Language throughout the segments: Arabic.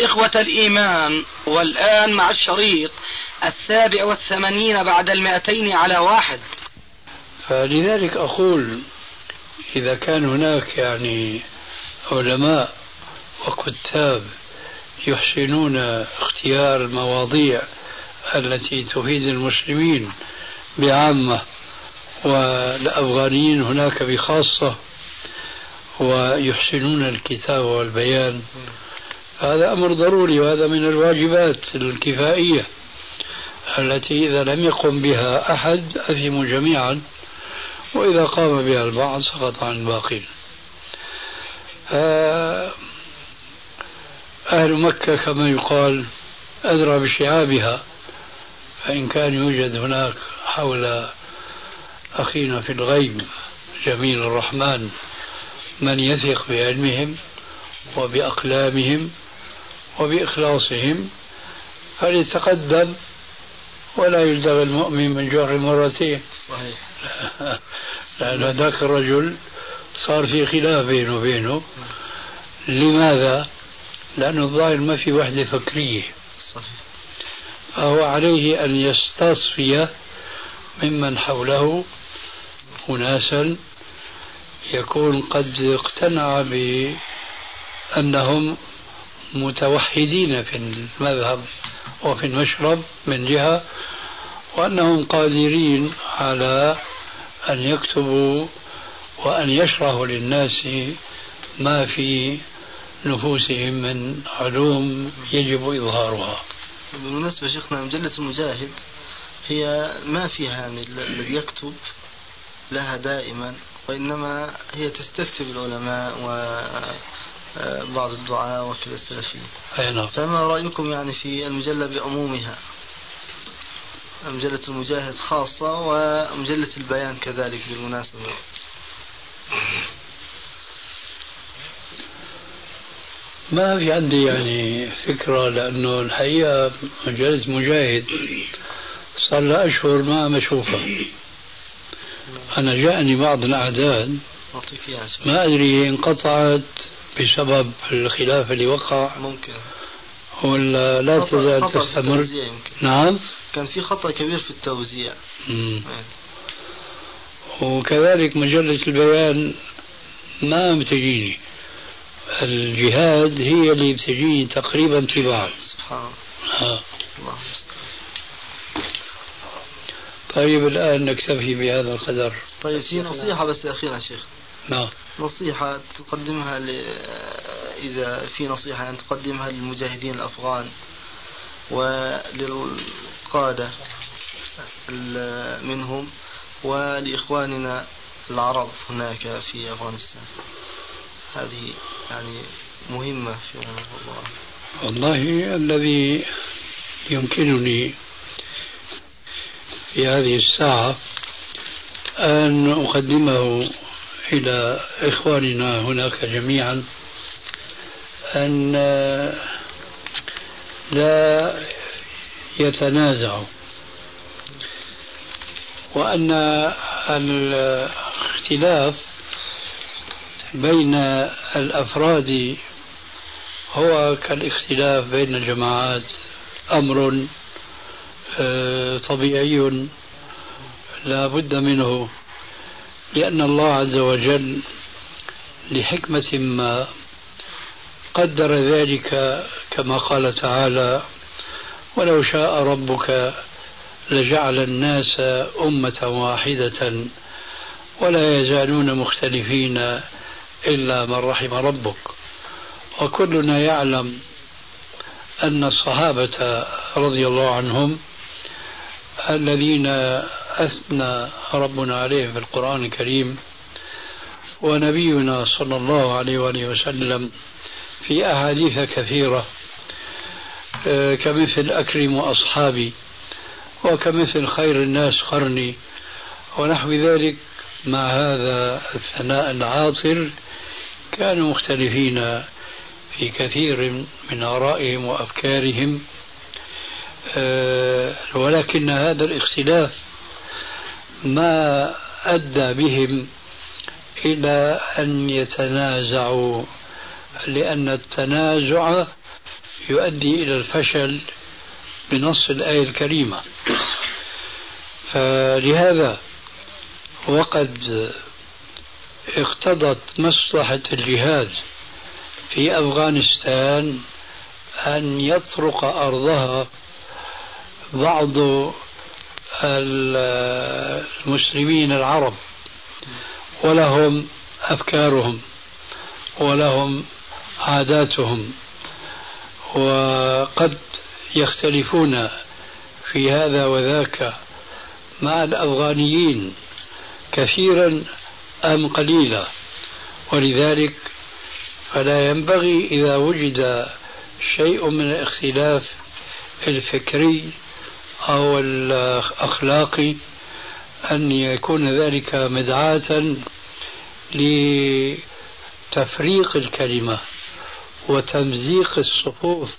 إخوة الإيمان والآن مع الشريط السابع والثمانين بعد المائتين على واحد. فلذلك أقول إذا كان هناك يعني علماء وكتاب يحسنون اختيار المواضيع التي تفيد المسلمين بعامة والأفغانيين هناك بخاصة ويحسنون الكتاب والبيان هذا أمر ضروري وهذا من الواجبات الكفائية التي إذا لم يقم بها أحد أثموا جميعا وإذا قام بها البعض سقط عن الباقين. أهل مكة كما يقال أدرى بشعابها فإن كان يوجد هناك حول أخينا في الغيب جميل الرحمن من يثق بعلمهم وبأقلامهم وبإخلاصهم فليتقدم ولا يلدغ المؤمن من جوع مرتين صحيح. لأن ذاك الرجل صار في خلاف بينه وبينه. لماذا؟ لأنه الظاهر ما في وحدة فكرية. صحيح. فهو عليه أن يستصفي ممن حوله أناسا. يكون قد اقتنع بأنهم متوحدين في المذهب وفي المشرب من جهة وأنهم قادرين على أن يكتبوا وأن يشرحوا للناس ما في نفوسهم من علوم يجب إظهارها. بالمناسبة شيخنا مجلة المجاهد هي ما فيها يعني الذي يكتب لها دائما وإنما هي تستفتي بالعلماء وبعض الدعاء وكذا السلفيين نعم. فما رأيكم يعني في المجلة بعمومها؟ مجلة المجاهد خاصة ومجلة البيان كذلك بالمناسبة. ما في عندي يعني فكرة لأنه الحقيقة مجلة مجاهد صار لها أشهر ما عم أشوفها. أنا جاءني بعض الأعداد ما أدري انقطعت بسبب الخلاف اللي وقع. ممكن. ولا لا تزال تستمر. نعم. كان في خطأ كبير في التوزيع. مم. وكذلك مجلة البيان ما بتجيني الجهاد هي اللي بتجيني تقريبا طباعا. سبحان الله. طيب الآن نكتفي بهذا القدر. طيب في نصيحة بس أخيرا شيخ. نعم. نصيحة تقدمها ل... إذا في نصيحة أن تقدمها للمجاهدين الأفغان وللقادة منهم ولإخواننا العرب هناك في أفغانستان. هذه يعني مهمة في الله والله الذي يمكنني في هذه الساعة أن أقدمه إلى إخواننا هناك جميعا أن لا يتنازعوا وأن الاختلاف بين الأفراد هو كالاختلاف بين الجماعات أمر آه، طبيعي لا بد منه. لأن الله عز وجل لحكمة ما قدر ذلك كما قال تعالى ولو شاء ربك لجعل الناس أمة واحدة ولا يزالون مختلفين إلا من رحم ربك وكلنا يعلم أن الصحابة رضي الله عنهم الذين أثنى ربنا عليهم في القرآن الكريم ونبينا صلى الله عليه وآله وسلم في أحاديث كثيرة آه، كمثل أكرم أصحابي وكمثل خير الناس قرني ونحو ذلك مع هذا الثناء العاطر كانوا مختلفين في كثير من آرائهم وأفكارهم آه، ولكن هذا الاختلاف ما أدى بهم إلى أن يتنازعوا لأن التنازع يؤدي إلى الفشل بنص الآية الكريمة. فلهذا وقد اقتضت مصلحة الجهاد في أفغانستان أن يطرق أرضها بعض المسلمين العرب ولهم أفكارهم ولهم عاداتهم وقد يختلفون في هذا وذاك مع الأفغانيين كثيرا أم قليلا. ولذلك فلا ينبغي إذا وجد شيء من الاختلاف الفكري أو الأخلاقي أن يكون ذلك مدعاة لتفريق الكلمة وتمزيق الصفوف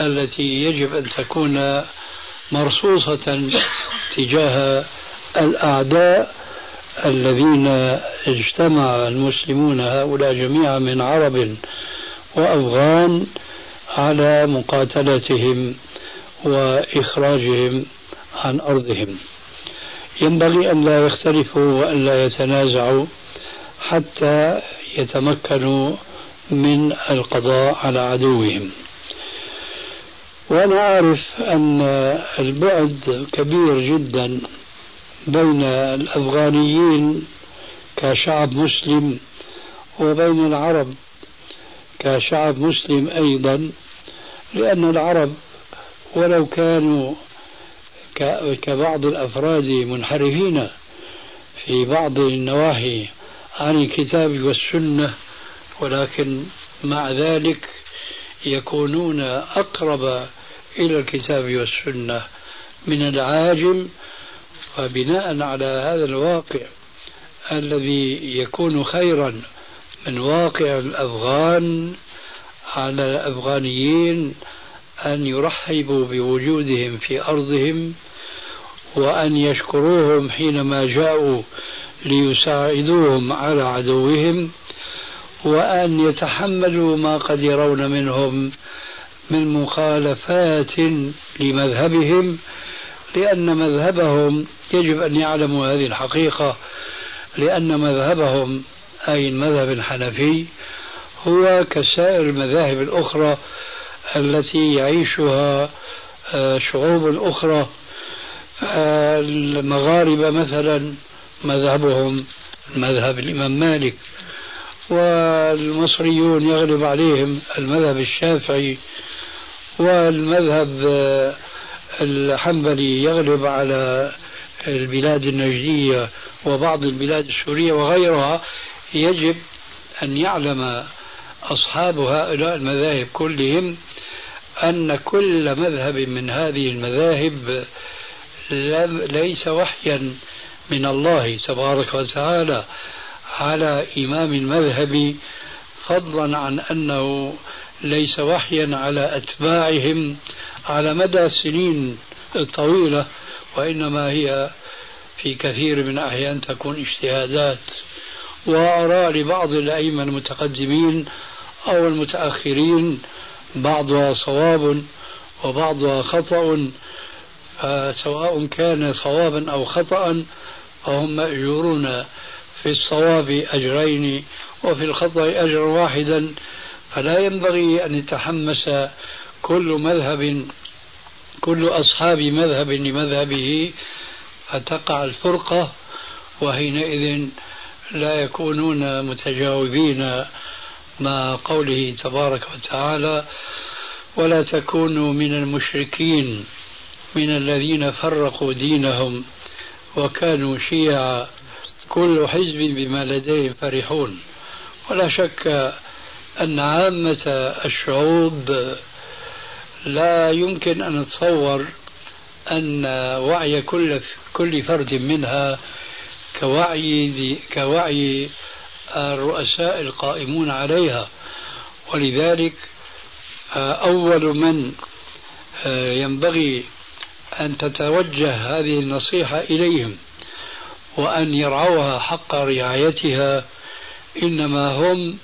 التي يجب أن تكون مرصوصة تجاه الأعداء الذين اجتمع المسلمون هؤلاء جميعا من عرب وأفغان على مقاتلتهم. وإخراجهم عن أرضهم. ينبغي أن لا يختلفوا وأن لا يتنازعوا حتى يتمكنوا من القضاء على عدوهم. وأنا أعرف أن البعد كبير جدا بين الأفغانيين كشعب مسلم وبين العرب كشعب مسلم أيضا لأن العرب ولو كانوا كبعض الأفراد منحرفين في بعض النواحي عن الكتاب والسنة ولكن مع ذلك يكونون أقرب إلى الكتاب والسنة من العاجم فبناء على هذا الواقع الذي يكون خيرا من واقع الأفغان على الأفغانيين أن يرحبوا بوجودهم في أرضهم وأن يشكروهم حينما جاءوا ليساعدوهم على عدوهم وأن يتحملوا ما قد يرون منهم من مخالفات لمذهبهم لأن مذهبهم يجب أن يعلموا هذه الحقيقة لأن مذهبهم أي المذهب الحنفي هو كسائر المذاهب الأخرى التي يعيشها آه، شعوب الأخرى المغاربة مثلا مذهبهم مذهب الإمام مالك والمصريون يغلب عليهم المذهب الشافعي والمذهب آه، الحنبلي يغلب على البلاد النجدية وبعض البلاد السورية وغيرها. يجب أن يعلم أصحاب هؤلاء المذاهب كلهم أن كل مذهب من هذه المذاهب ليس وحيا من الله تبارك وتعالى على إمام المذهب فضلا عن أنه ليس وحيا على أتباعهم على مدى السنين الطويلة وإنما هي في كثير من الأحيان تكون اجتهادات. وآراء لبعض الأئمة المتقدمين أو المتأخرين بعضها صواب وبعضها خطأ فسواء كان صوابا أو خطأ فهم مأجورون في الصواب أجرين وفي الخطأ أجر واحدا. فلا ينبغي أن يتحمس كل مذهب كل أصحاب مذهب لمذهبه فتقع الفرقة وحينئذ لا يكونون متجاوبين مع قوله تبارك وتعالى ولا تكونوا من المشركين من الذين فرقوا دينهم وكانوا شيعا كل حزب بما لديهم فرحون. ولا شك أن عامة الشعوب لا يمكن أن نتصور أن وعي كل كل فرد منها كوعي كوعي الرؤساء القائمون عليها. ولذلك آه، أول من آه، ينبغي أن تتوجه هذه النصيحة إليهم وأن يرعوها حق رعايتها إنما هم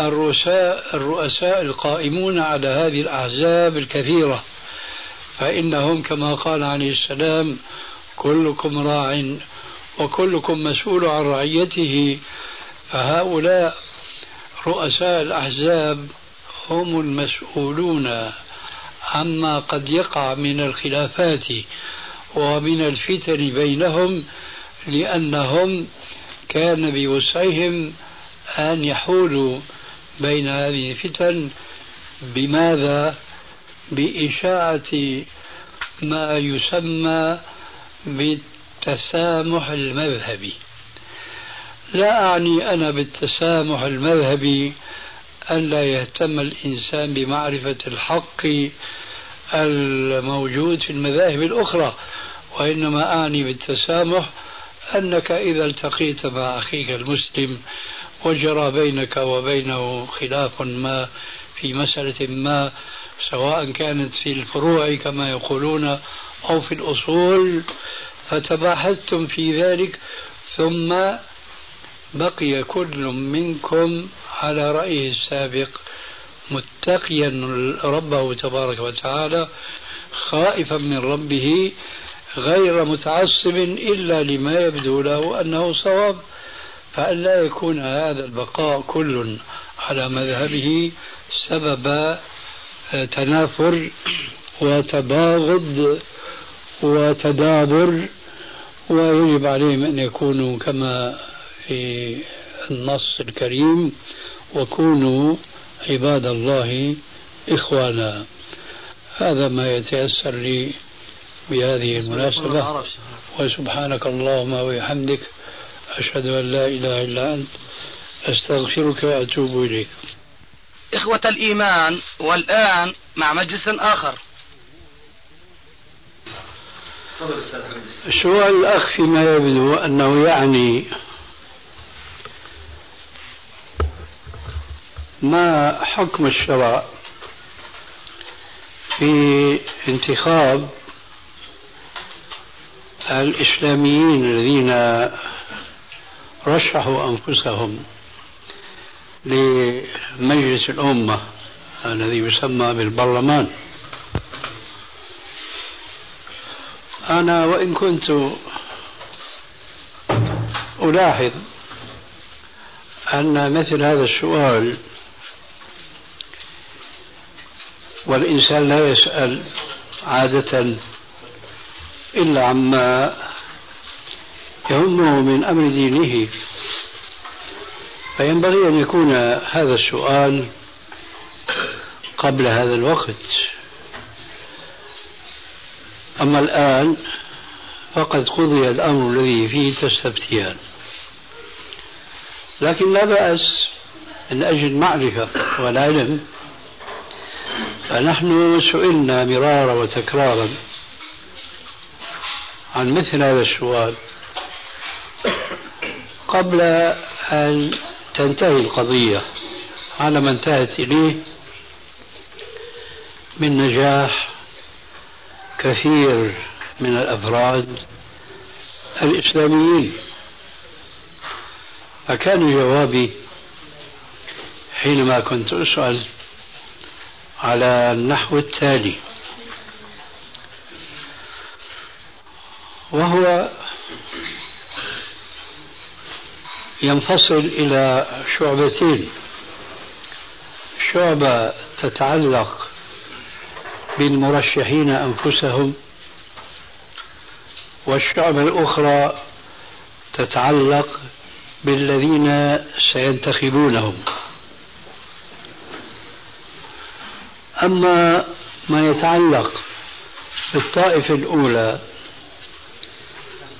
الرؤساء الرؤساء القائمون على هذه الأحزاب الكثيرة. فإنهم كما قال عليه السلام كلكم راع وكلكم مسؤول عن رعيته فهؤلاء رؤساء الأحزاب هم المسؤولون عما قد يقع من الخلافات ومن الفتن بينهم لأنهم كان بوسعهم أن يحولوا بين هذه الفتن بماذا؟ بإشاعة ما يسمى بالتسامح المذهبي لا أعني أنا بالتسامح المذهبي ألا يهتم الإنسان بمعرفة الحق الموجود في المذاهب الأخرى وإنما أعني بالتسامح أنك إذا التقيت مع أخيك المسلم وجرى بينك وبينه خلاف ما في مسألة ما سواء كانت في الفروع كما يقولون أو في الأصول فتباحثتم في ذلك ثم بقي كل منكم على رأيه السابق متقيا ربه تبارك وتعالى خائفا من ربه غير متعصب إلا لما يبدو له أنه صواب. فألا يكون هذا البقاء كل على مذهبه سبب تنافر وتباغض وتدابر ويجب عليهم أن يكونوا كما في النص الكريم وكونوا عباد الله إخوانا. هذا ما يتيسر لي بهذه المناسبة. وسبحانك اللهم وبحمدك أشهد أن لا إله إلا أنت أستغفرك وأتوب إليك. إخوة الإيمان والآن مع مجلس آخر. سؤال الأخ فيما يبدو أنه يعني ما حكم الشرع في انتخاب الإسلاميين الذين رشحوا أنفسهم لمجلس الأمة الذي يسمى بالبرلمان؟ أنا وإن كنت ألاحظ أن مثل هذا السؤال والإنسان لا يسأل عادة إلا عما يهمه من أمر دينه. فينبغي أن يكون هذا السؤال قبل هذا الوقت. أما الآن فقد قضي الأمر الذي فيه تستفتيان. لكن لا بأس من أجل معرفة والعلم فنحن سئلنا مرارا وتكرارا عن مثل هذا السؤال قبل أن تنتهي القضية على ما انتهت إليه من نجاح كثير من الأفراد الإسلاميين. فكان جوابي حينما كنت أسأل على النحو التالي. وهو ينفصل إلى شعبتين. شعبة تتعلق بالمرشحين أنفسهم والشعبة الأخرى تتعلق بالذين سينتخبونهم. أما ما يتعلق بالطائفة الأولى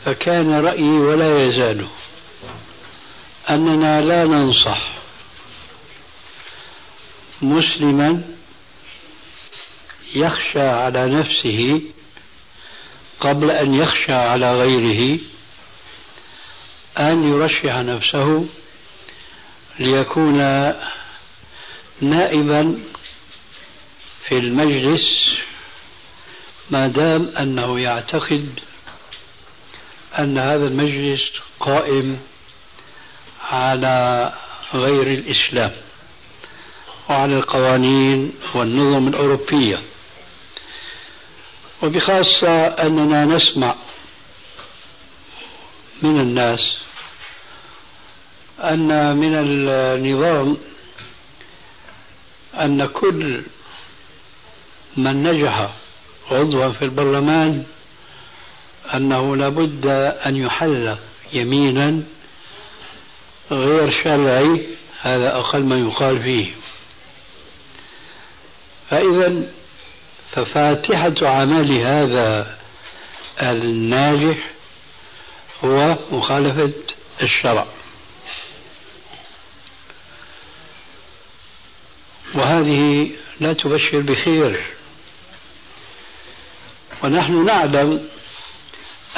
فكان رأيي ولا يزال أننا لا ننصح مسلما يخشى على نفسه قبل أن يخشى على غيره أن يرشح نفسه ليكون نائبا في المجلس ما دام أنه يعتقد أن هذا المجلس قائم على غير الإسلام وعلى القوانين والنظم الأوروبية. وبخاصة أننا نسمع من الناس أن من النظام أن كل من نجح عضوا في البرلمان أنه لابد أن يحل يمينا غير شرعي هذا أقل ما يقال فيه. فإذا ففاتحة عمل هذا الناجح هو مخالفة الشرع. وهذه لا تبشر بخير. ونحن نعلم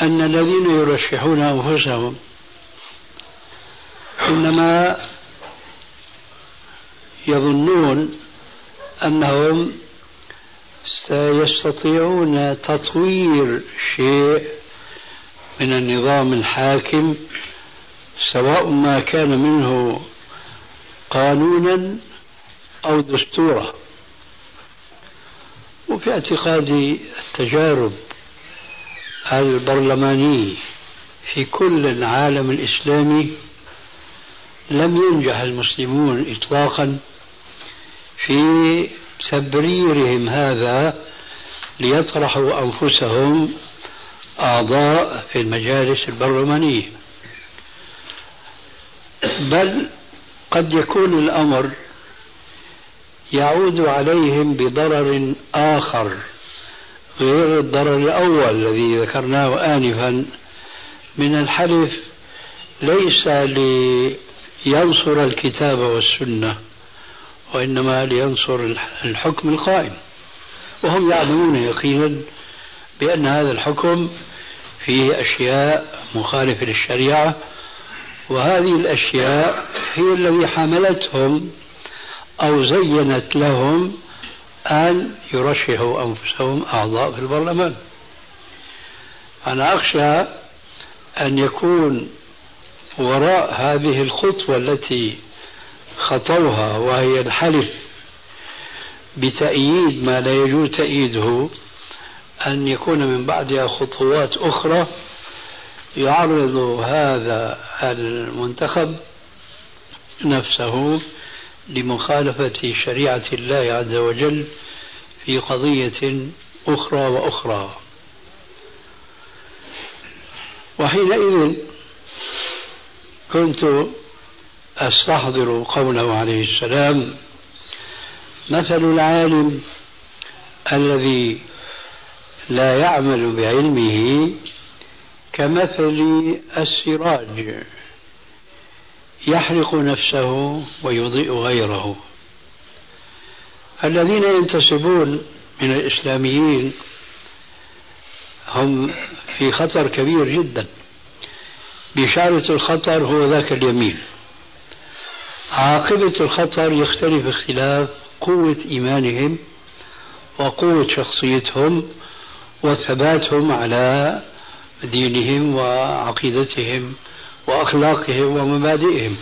أن الذين يرشحون أنفسهم إنما يظنون أنهم سيستطيعون تطوير شيء من النظام الحاكم سواء ما كان منه قانونا أو دستورا. وفي اعتقادي التجارب البرلمانية في كل العالم الإسلامي لم ينجح المسلمون إطلاقا في تبريرهم هذا ليطرحوا أنفسهم أعضاء في المجالس البرلمانية. بل قد يكون الأمر يعود عليهم بضرر آخر غير الضرر الأول الذي ذكرناه آنفا من الحلف ليس لينصر الكتاب والسنة وإنما لينصر الحكم القائم. وهم يعلمون يقينا بأن هذا الحكم فيه أشياء مخالفة للشريعة وهذه الأشياء هي التي حملتهم أو زينت لهم أن يرشحوا أنفسهم أعضاء في البرلمان. أنا أخشى أن يكون وراء هذه الخطوة التي خطوها وهي الحلف بتأييد ما لا يجوز تأييده أن يكون من بعدها خطوات أخرى يعرض هذا المنتخب نفسه لمخالفة شريعة الله عز وجل في قضية أخرى وأخرى. وحينئذ كنت أستحضر قوله عليه السلام مثل العالم الذي لا يعمل بعلمه كمثل السراج. يحرق نفسه ويضيء غيره. الذين ينتسبون من الإسلاميين هم في خطر كبير جدا. بشارة الخطر هو ذاك اليمين. عاقبة الخطر يختلف اختلاف قوة إيمانهم وقوة شخصيتهم وثباتهم على دينهم وعقيدتهم وأخلاقهم ومبادئهم.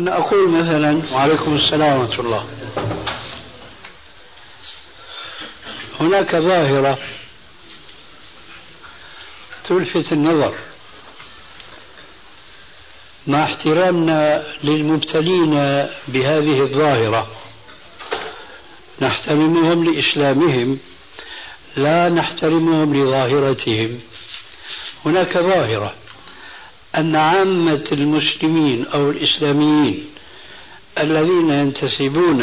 أنا أقول مثلا وعليكم السلام ورحمة الله. هناك ظاهرة تلفت النظر مع احترامنا للمبتلين بهذه الظاهرة. نحترمهم لإسلامهم لا نحترمهم لظاهرتهم. هناك ظاهرة أن عامة المسلمين أو الإسلاميين الذين ينتسبون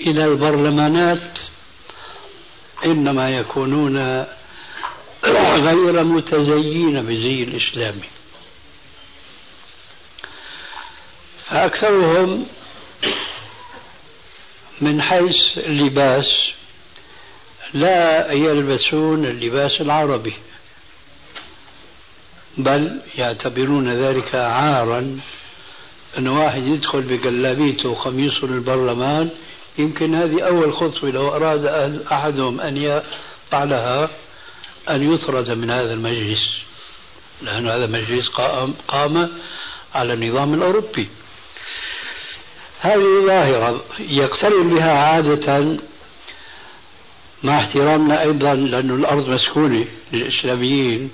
إلى البرلمانات إنما يكونون غير متزيين بزي الإسلامي فأكثرهم من حيث اللباس لا يلبسون اللباس العربي بل يعتبرون ذلك عارا أن واحد يدخل بجلابيته وقميصه للبرلمان يمكن هذه أول خطوة لو أراد أحدهم أن يفعلها أن يطرد من هذا المجلس لأن هذا مجلس قام, قام على النظام الأوروبي. هذه ظاهرة يقترن بها عادة مع احترامنا أيضا لأن الأرض مسكونة للإسلاميين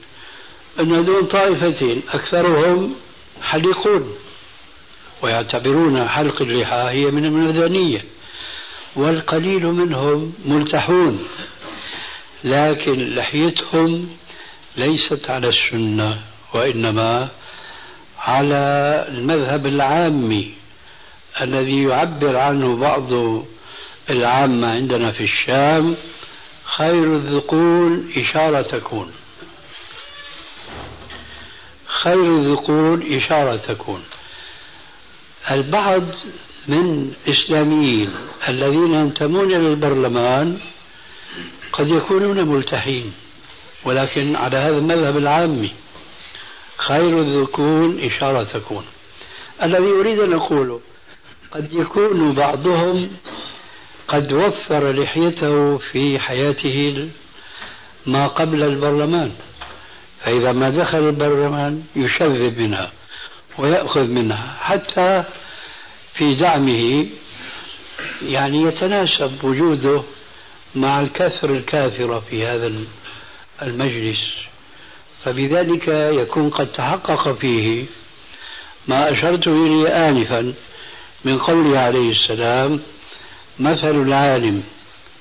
أن هذول طائفتين أكثرهم حليقون ويعتبرون حلق اللحى هي من المدنية والقليل منهم ملتحون لكن لحيتهم ليست على السنة وإنما على المذهب العامي الذي يعبر عنه بعض العامة عندنا في الشام خير الذقون إشارة تكون. خير الذقون إشارة تكون. البعض من الإسلاميين الذين ينتمون إلى البرلمان قد يكونون ملتحين ولكن على هذا المذهب العامي خير الذكون إشارة تكون. الذي أريد أن أقوله قد يكون بعضهم قد وفر لحيته في حياته ما قبل البرلمان. فإذا ما دخل البرلمان يشذب منها ويأخذ منها حتى في زعمه يعني يتناسب وجوده مع الكثر الكاثرة في هذا المجلس. فبذلك يكون قد تحقق فيه ما أشرت إليه آنفا من قوله عليه السلام مثل العالم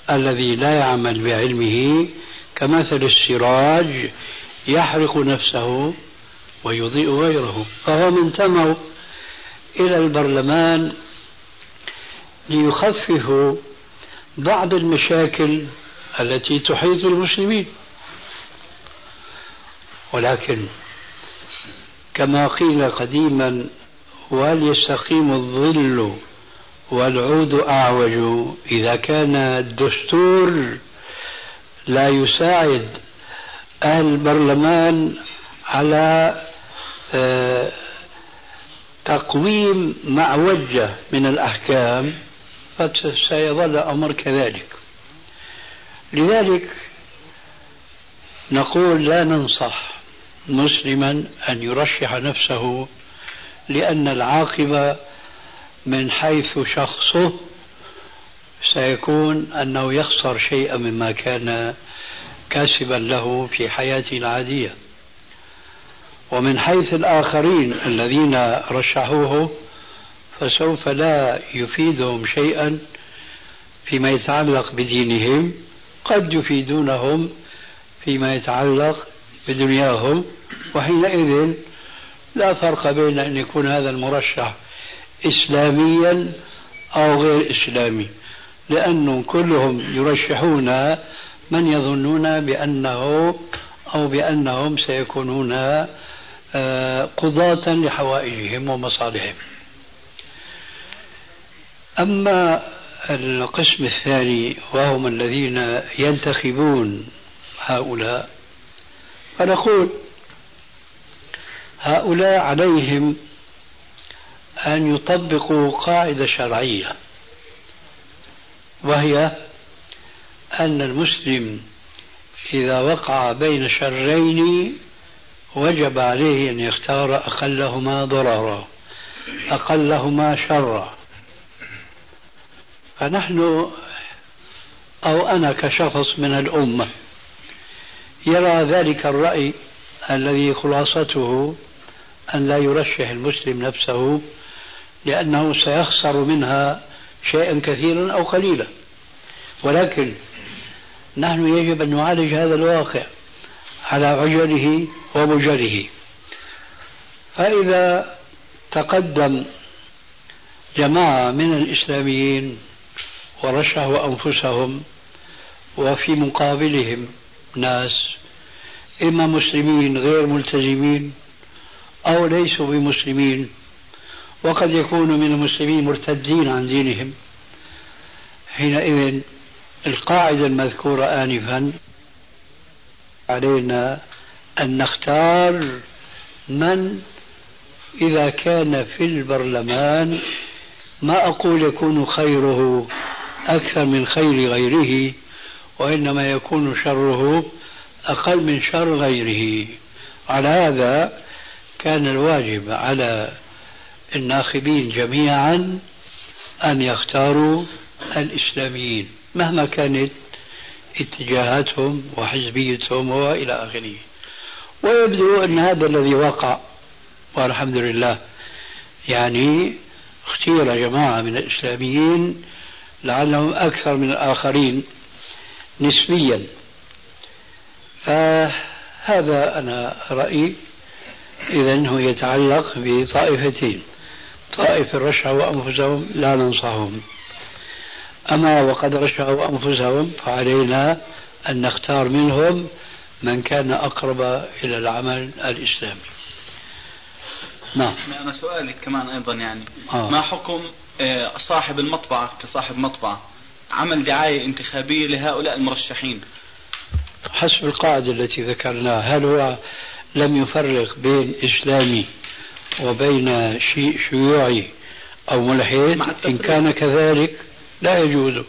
الذي لا يعمل بعلمه كمثل السراج يحرق نفسه ويضيء غيره فهم انتموا إلى البرلمان ليخففوا بعض المشاكل التي تحيط المسلمين. ولكن كما قيل قديما وليستقيم الظل والعود أعوج. إذا كان الدستور لا يساعد أهل البرلمان على آه، تقويم معوجة من الأحكام فسيظل الأمر كذلك. لذلك نقول لا ننصح مسلما أن يرشح نفسه لأن العاقبة من حيث شخصه سيكون أنه يخسر شيئا مما كان كاسبا له في حياته العادية. ومن حيث الآخرين الذين رشحوه فسوف لا يفيدهم شيئا فيما يتعلق بدينهم قد يفيدونهم فيما يتعلق بدنياهم وحينئذ لا فرق بين أن يكون هذا المرشح إسلاميا أو غير إسلامي لأنهم كلهم يرشحون من يظنون بأنه أو بأنهم سيكونون آه، قضاة لحوائجهم ومصالحهم. أما القسم الثاني وهم الذين ينتخبون هؤلاء فنقول هؤلاء عليهم أن يطبقوا قاعدة شرعية وهي أن المسلم إذا وقع بين شرين وجب عليه أن يختار أقلهما ضررا أقلهما شرا. فنحن أو أنا كشخص من الأمة يرى ذلك الرأي الذي خلاصته أن لا يرشح المسلم نفسه لأنه سيخسر منها شيئا كثيرا أو قليلا. ولكن نحن يجب أن نعالج هذا الواقع على عجله ومجله فإذا تقدم جماعة من الإسلاميين ورشحوا أنفسهم وفي مقابلهم ناس إما مسلمين غير ملتزمين أو ليسوا بمسلمين وقد يكونوا من المسلمين مرتدين عن دينهم. حينئذ القاعدة المذكورة آنفا علينا أن نختار من إذا كان في البرلمان ما أقول يكون خيره أكثر من خير غيره وإنما يكون شره أقل من شر غيره. على هذا كان الواجب على الناخبين جميعا أن يختاروا الإسلاميين مهما كانت اتجاهاتهم وحزبيتهم وإلى آخره. ويبدو أن هذا الذي وقع والحمد لله يعني اختير جماعة من الإسلاميين لعلهم أكثر من الآخرين نسبيا. فهذا أنا رأيي إذا هو يتعلق بطائفتين. طائفة رشحوا أنفسهم لا ننصحهم. أما وقد رشحوا أنفسهم فعلينا أن نختار منهم من كان أقرب إلى العمل الإسلامي. نعم. أنا سؤالي كمان أيضا يعني. آه. ما حكم آه، صاحب المطبعة كصاحب مطبعة عمل دعاية انتخابية لهؤلاء المرشحين؟ حسب القاعدة التي ذكرناها هل هو لم يفرق بين إسلامي وبين شيء شيوعي أو ملحد إن كان كذلك لا يجوز.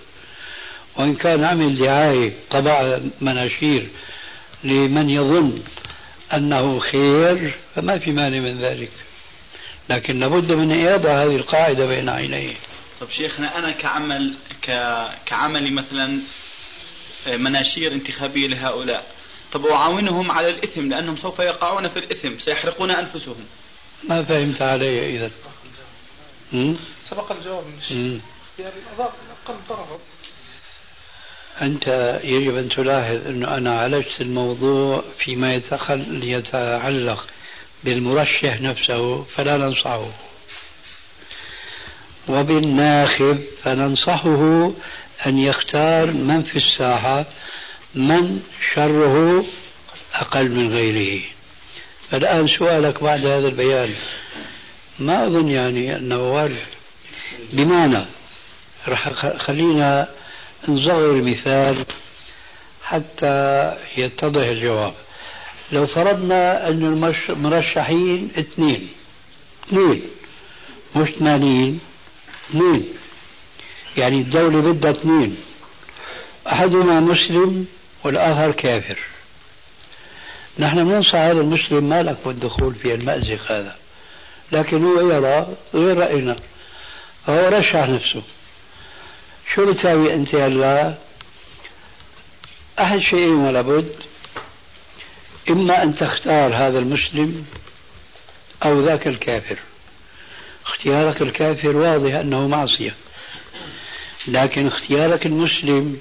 وإن كان عمل دعاية طبع مناشير لمن يظن أنه خير فما في مانع من ذلك. لكن لابد من إيضاح هذه القاعدة بين عينيه. طب شيخنا أنا كعمل ك... كعملي مثلا آه، مناشير انتخابية لهؤلاء. طب أعاونهم على الإثم لأنهم سوف يقعون في الإثم سيحرقون أنفسهم. ما فهمت علي إذا. سبق الجواب من الشيخ يعني أقل ضررا أنت يجب أن تلاحظ أنه أنا عالجت الموضوع فيما يتعلق بالمرشح نفسه فلا ننصحه. وبالناخب فننصحه أن يختار من في الساحة من شره أقل من غيره. فالآن سؤالك بعد هذا البيان. ما أظن يعني أنه وارد بمعنى رح خلينا نصغر مثال حتى يتضح الجواب. لو فرضنا أن المرشحين اثنين اثنين مش ثمانين اثنين يعني الدولة بدها اثنين أحدهما مسلم والآخر كافر. نحن بننصح هذا المسلم ما لك بالدخول في المأزق هذا. لكن هو يرى غير رأينا. فهو رشح نفسه. شو بتساوي أنت هلا؟ أحد شيئين ولا بد؟ إما أن تختار هذا المسلم أو ذاك الكافر. اختيارك الكافر واضح أنه معصية. لكن اختيارك المسلم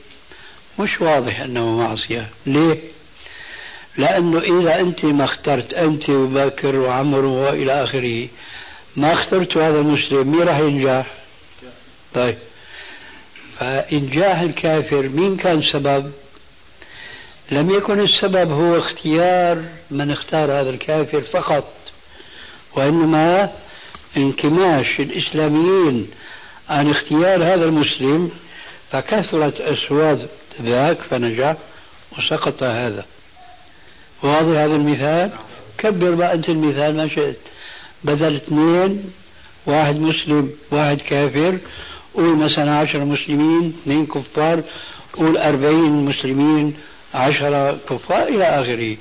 مش واضح أنه معصية. ليه؟ لأنه إذا أنت ما اخترت أنت وبكر وعمر وإلى آخره ما اخترت هذا المسلم مين راح ينجح؟ طيب فإنجاح الكافر مين كان سبب؟ لم يكن السبب هو اختيار من اختار هذا الكافر فقط وإنما انكماش الإسلاميين عن اختيار هذا المسلم فكثرت أصوات ذاك فنجح وسقط هذا واضح هذا المثال؟ كبر بقى أنت المثال ما شئت. بدل اثنين واحد مسلم واحد كافر. قول مثلا عشر مسلمين اثنين كفار. قول أربعين مسلمين عشرة كفار إلى آخره.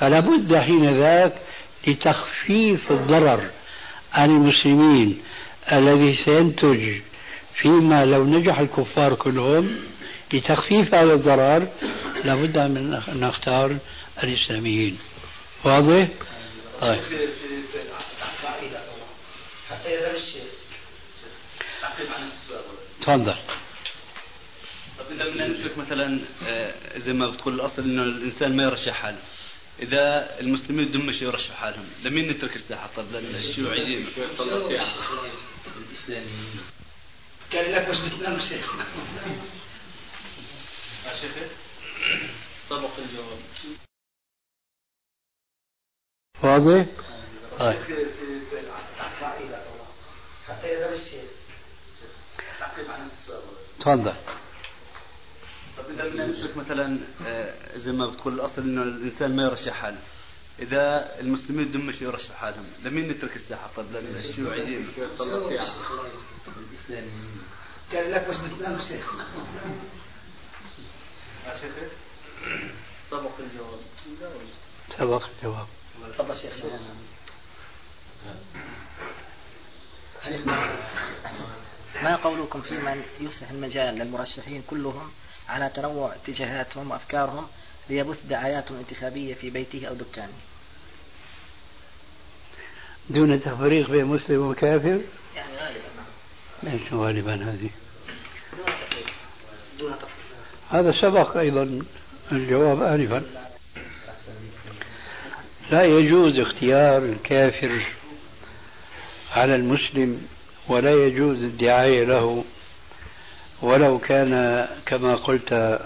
فلا بد حين ذاك لتخفيف الضرر عن المسلمين الذي سينتج فيما لو نجح الكفار كلهم. لتخفيف هذا الضرر لابد من أن نختار الإسلاميين واضح؟ طيب. تفضل. إذا بدنا نترك مثلا آه، زي ما بتقول الأصل إنه الإنسان ما يرشح حاله. إذا المسلمين بدهم مش يرشحوا حالهم لمين نترك الساحة؟ طب للشيوعيين قال لك بس بتنام شيخ. شيخ سبق الجواب. واضح؟ طيب حتى تفضل مثلا آه، زي ما بتقول الأصل إنه الإنسان ما يرشح حاله. إذا المسلمين بدهم مش يرشحوا حالهم؟ لمين نترك الساحة؟ طب للشيوعيين قال لك مش بسلام شيخ. سبق الجواب. سبق الجواب. تفضل شيخ. ما قولكم في من يفسح المجال للمرشحين كلهم على تنوع اتجاهاتهم وأفكارهم ليبث دعاياتهم الانتخابية في بيته أو دكانه؟ دون تفريق بين مسلم وكافر؟ يعني غالبا. ليش غالبا هذه؟ دون تفريق. هذا سبق أيضا الجواب انفا. لا يجوز اختيار الكافر على المسلم ولا يجوز الدعاية له ولو كان كما قلت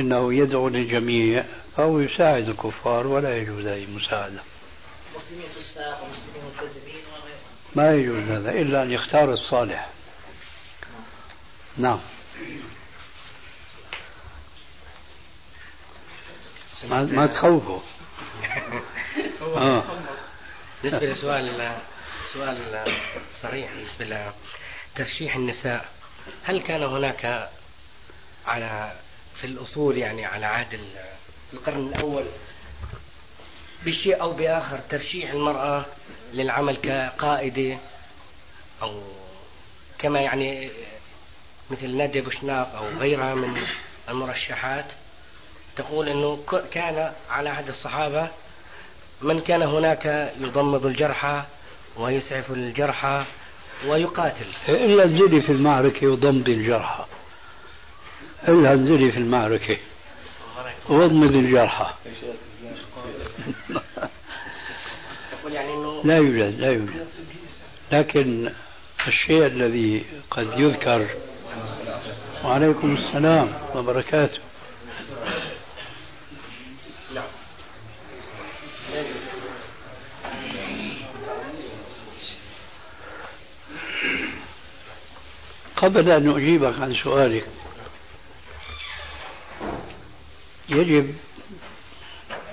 إنه يدعو للجميع فهو يساعد الكفار ولا يجوز أي مساعدة. مسلمين فساق ومسلمين مكذبين ما يجوز هذا إلا أن يختار الصالح. نعم. ما, ما تخوفوا آه. بالنسبة لسؤال سؤال صريح بالنسبة لترشيح النساء هل كان هناك على في الأصول يعني على عهد القرن الأول بشيء أو بآخر ترشيح المرأة للعمل كقائدة أو كما يعني مثل نادية بوشناق أو غيرها من المرشحات تقول أنه كان على عهد الصحابة من كان هناك يضمد الجرحى ويسعف الجرحى ويقاتل. إلا انزلي في المعركة وضمد الجرحى إلا انزلي في المعركة واضمد الجرحى لا يوجد لا يوجد. لكن الشيء الذي قد يذكر وعليكم السلام وبركاته. قبل أن أجيبك عن سؤالك يجب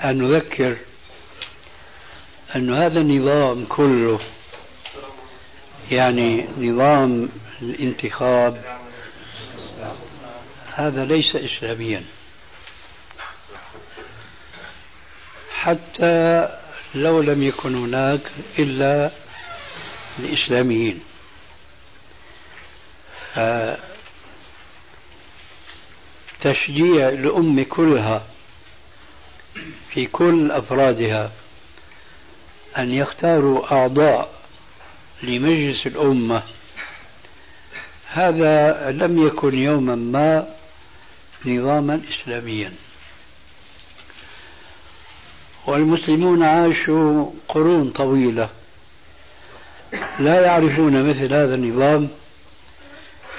أن نذكر أن هذا النظام كله يعني نظام الانتخاب هذا ليس إسلاميا. حتى لو لم يكن هناك إلا الإسلاميين. تشجيع الأمة كلها في كل أفرادها أن يختاروا أعضاء لمجلس الأمة. هذا لم يكن يوما ما نظاما إسلاميا. والمسلمون عاشوا قرون طويلة. لا يعرفون مثل هذا النظام.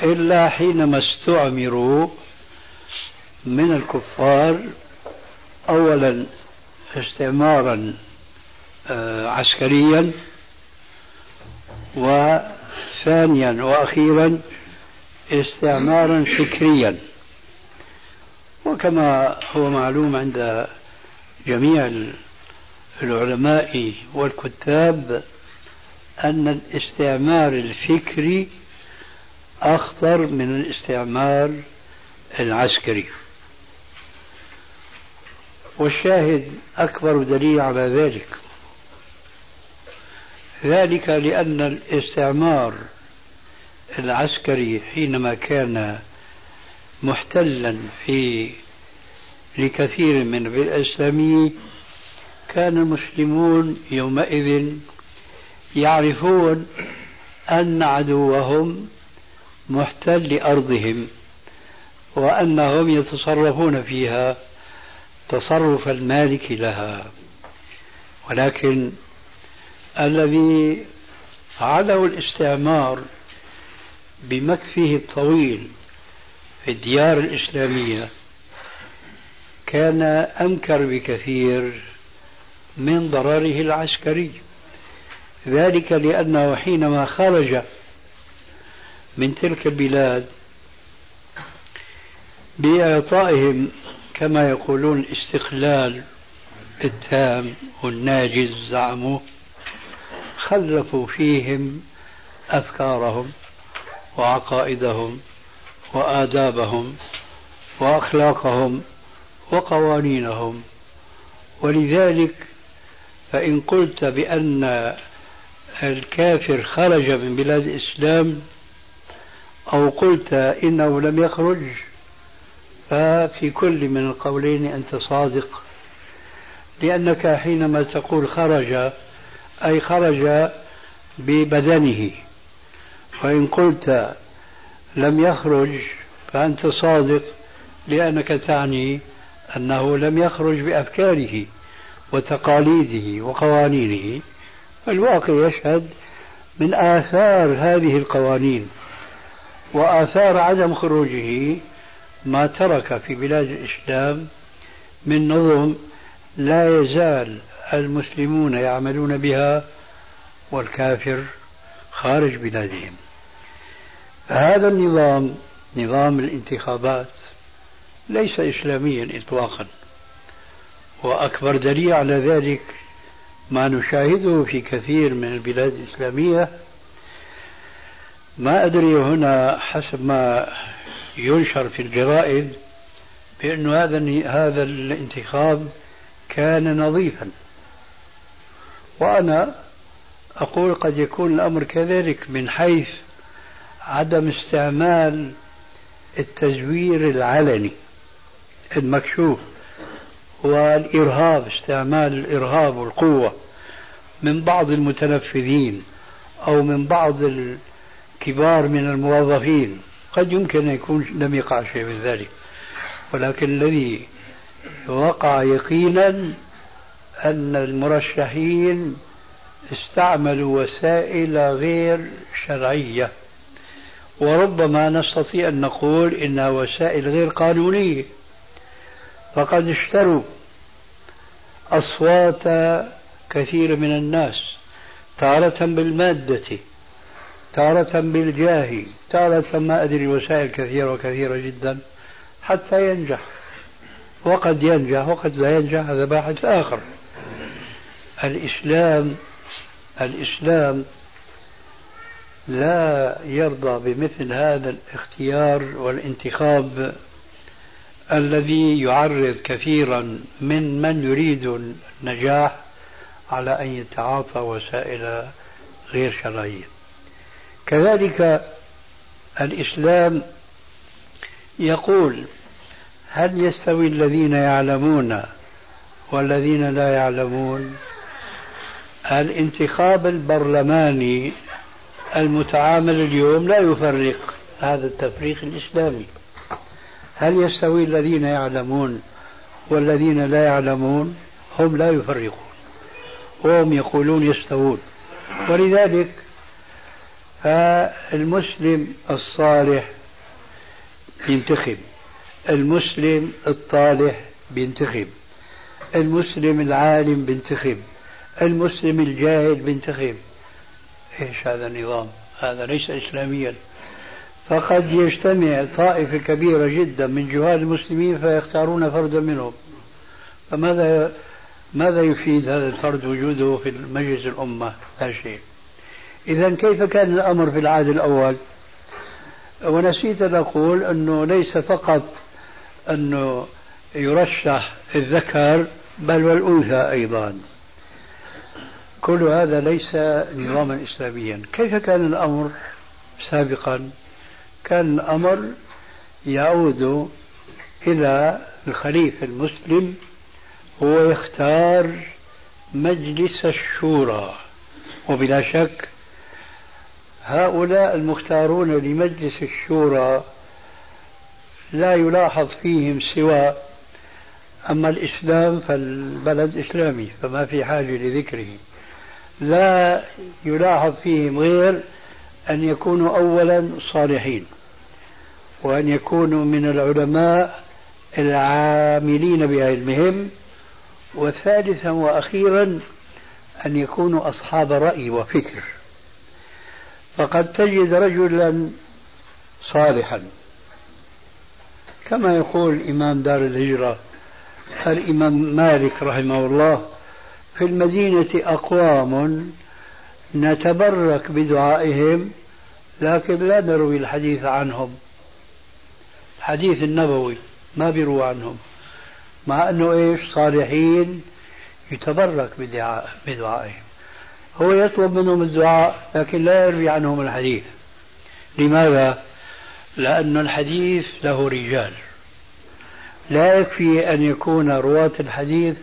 إلا حينما استعمروا من الكفار أولا استعمارا آه، عسكريا وثانيا وأخيرا استعمارا فكريا. وكما هو معلوم عند جميع العلماء والكتاب أن الاستعمار الفكري أخطر من الاستعمار العسكري. والشاهد أكبر دليل على ذلك. ذلك لأن الاستعمار العسكري حينما كان محتلا في لكثير من الإسلامية كان المسلمون يومئذ يعرفون أن عدوهم محتل أرضهم وأنهم يتصرفون فيها تصرف المالك لها. ولكن الذي فعله الاستعمار بمكثه الطويل في الديار الإسلامية كان أنكر بكثير من ضرره العسكري. ذلك لأنه حينما خرج من تلك البلاد بإعطائهم كما يقولون الاستقلال التام والناجز زعموا خلفوا فيهم أفكارهم وعقائدهم وآدابهم وأخلاقهم وقوانينهم. ولذلك فإن قلت بأن الكافر خرج من بلاد الإسلام أو قلت إنه لم يخرج ففي كل من القولين أنت صادق. لأنك حينما تقول خرج أي خرج ببدنه. وإن قلت لم يخرج فأنت صادق لأنك تعني أنه لم يخرج بأفكاره وتقاليده وقوانينه. الواقع يشهد من آثار هذه القوانين. وآثار عدم خروجه ما ترك في بلاد الإسلام من نظم لا يزال المسلمون يعملون بها والكافر خارج بلادهم. هذا النظام نظام الانتخابات ليس إسلاميا إطلاقا وأكبر دليل على ذلك ما نشاهده في كثير من البلاد الإسلامية ما أدري هنا حسب ما ينشر في الجرائد بأن هذا هذا الانتخاب كان نظيفا. وأنا أقول قد يكون الأمر كذلك من حيث عدم استعمال التزوير العلني المكشوف والإرهاب استعمال الإرهاب والقوة من بعض المتنفذين أو من بعض الكبار من الموظفين. قد يمكن أن يكون لم يقع شيء من ذلك. ولكن الذي وقع يقينا أن المرشحين استعملوا وسائل غير شرعية. وربما نستطيع أن نقول إنها وسائل غير قانونية. فقد اشتروا أصوات كثير من الناس تارة بالمادة. تارة بالجاه تارة ما أدري وسائل كثيرة وكثيرة جدا حتى ينجح. وقد ينجح وقد لا ينجح هذا باحث آخر. الإسلام الإسلام لا يرضى بمثل هذا الاختيار والانتخاب الذي يعرض كثيرا من من يريد النجاح على أن يتعاطى وسائل غير شرعية. كذلك الإسلام يقول هل يستوي الذين يعلمون والذين لا يعلمون؟ الانتخاب البرلماني المتعامل اليوم لا يفرق هذا التفريق الإسلامي. هل يستوي الذين يعلمون والذين لا يعلمون؟ هم لا يفرقون وهم يقولون يستوون. ولذلك فالمسلم الصالح ينتخب المسلم الطالح بينتخب. المسلم العالم بينتخب. المسلم الجاهل بينتخب. إيش هذا النظام؟ هذا ليس اسلاميا. فقد يجتمع طائفة كبيرة جدا من جهال المسلمين فيختارون فردا منهم. فماذا ماذا يفيد هذا الفرد وجوده في مجلس الأمة؟ لا شيء. إذا كيف كان الأمر في العهد الأول؟ ونسيت أن أقول أنه ليس فقط أنه يرشح الذكر بل والأنثى أيضا. كل هذا ليس نظاما إسلاميا. كيف كان الأمر سابقا؟ كان الأمر يعود إلى الخليفة المسلم هو يختار مجلس الشورى. وبلا شك هؤلاء المختارون لمجلس الشورى لا يلاحظ فيهم سوى أما الإسلام فالبلد إسلامي فما في حاجة لذكره. لا يلاحظ فيهم غير أن يكونوا أولا صالحين وأن يكونوا من العلماء العاملين بعلمهم وثالثا وأخيرا أن يكونوا أصحاب رأي وفكر. فقد تجد رجلا صالحا. كما يقول إمام دار الهجرة الإمام مالك رحمه الله في المدينة أقوام نتبرك بدعائهم لكن لا نروي الحديث عنهم. الحديث النبوي ما بيروى عنهم مع أنه إيش؟ صالحين يتبرك بدعائهم. هو يطلب منهم الدعاء لكن لا يروي عنهم الحديث. لماذا؟ لأن الحديث له رجال. لا يكفي أن يكون رواة الحديث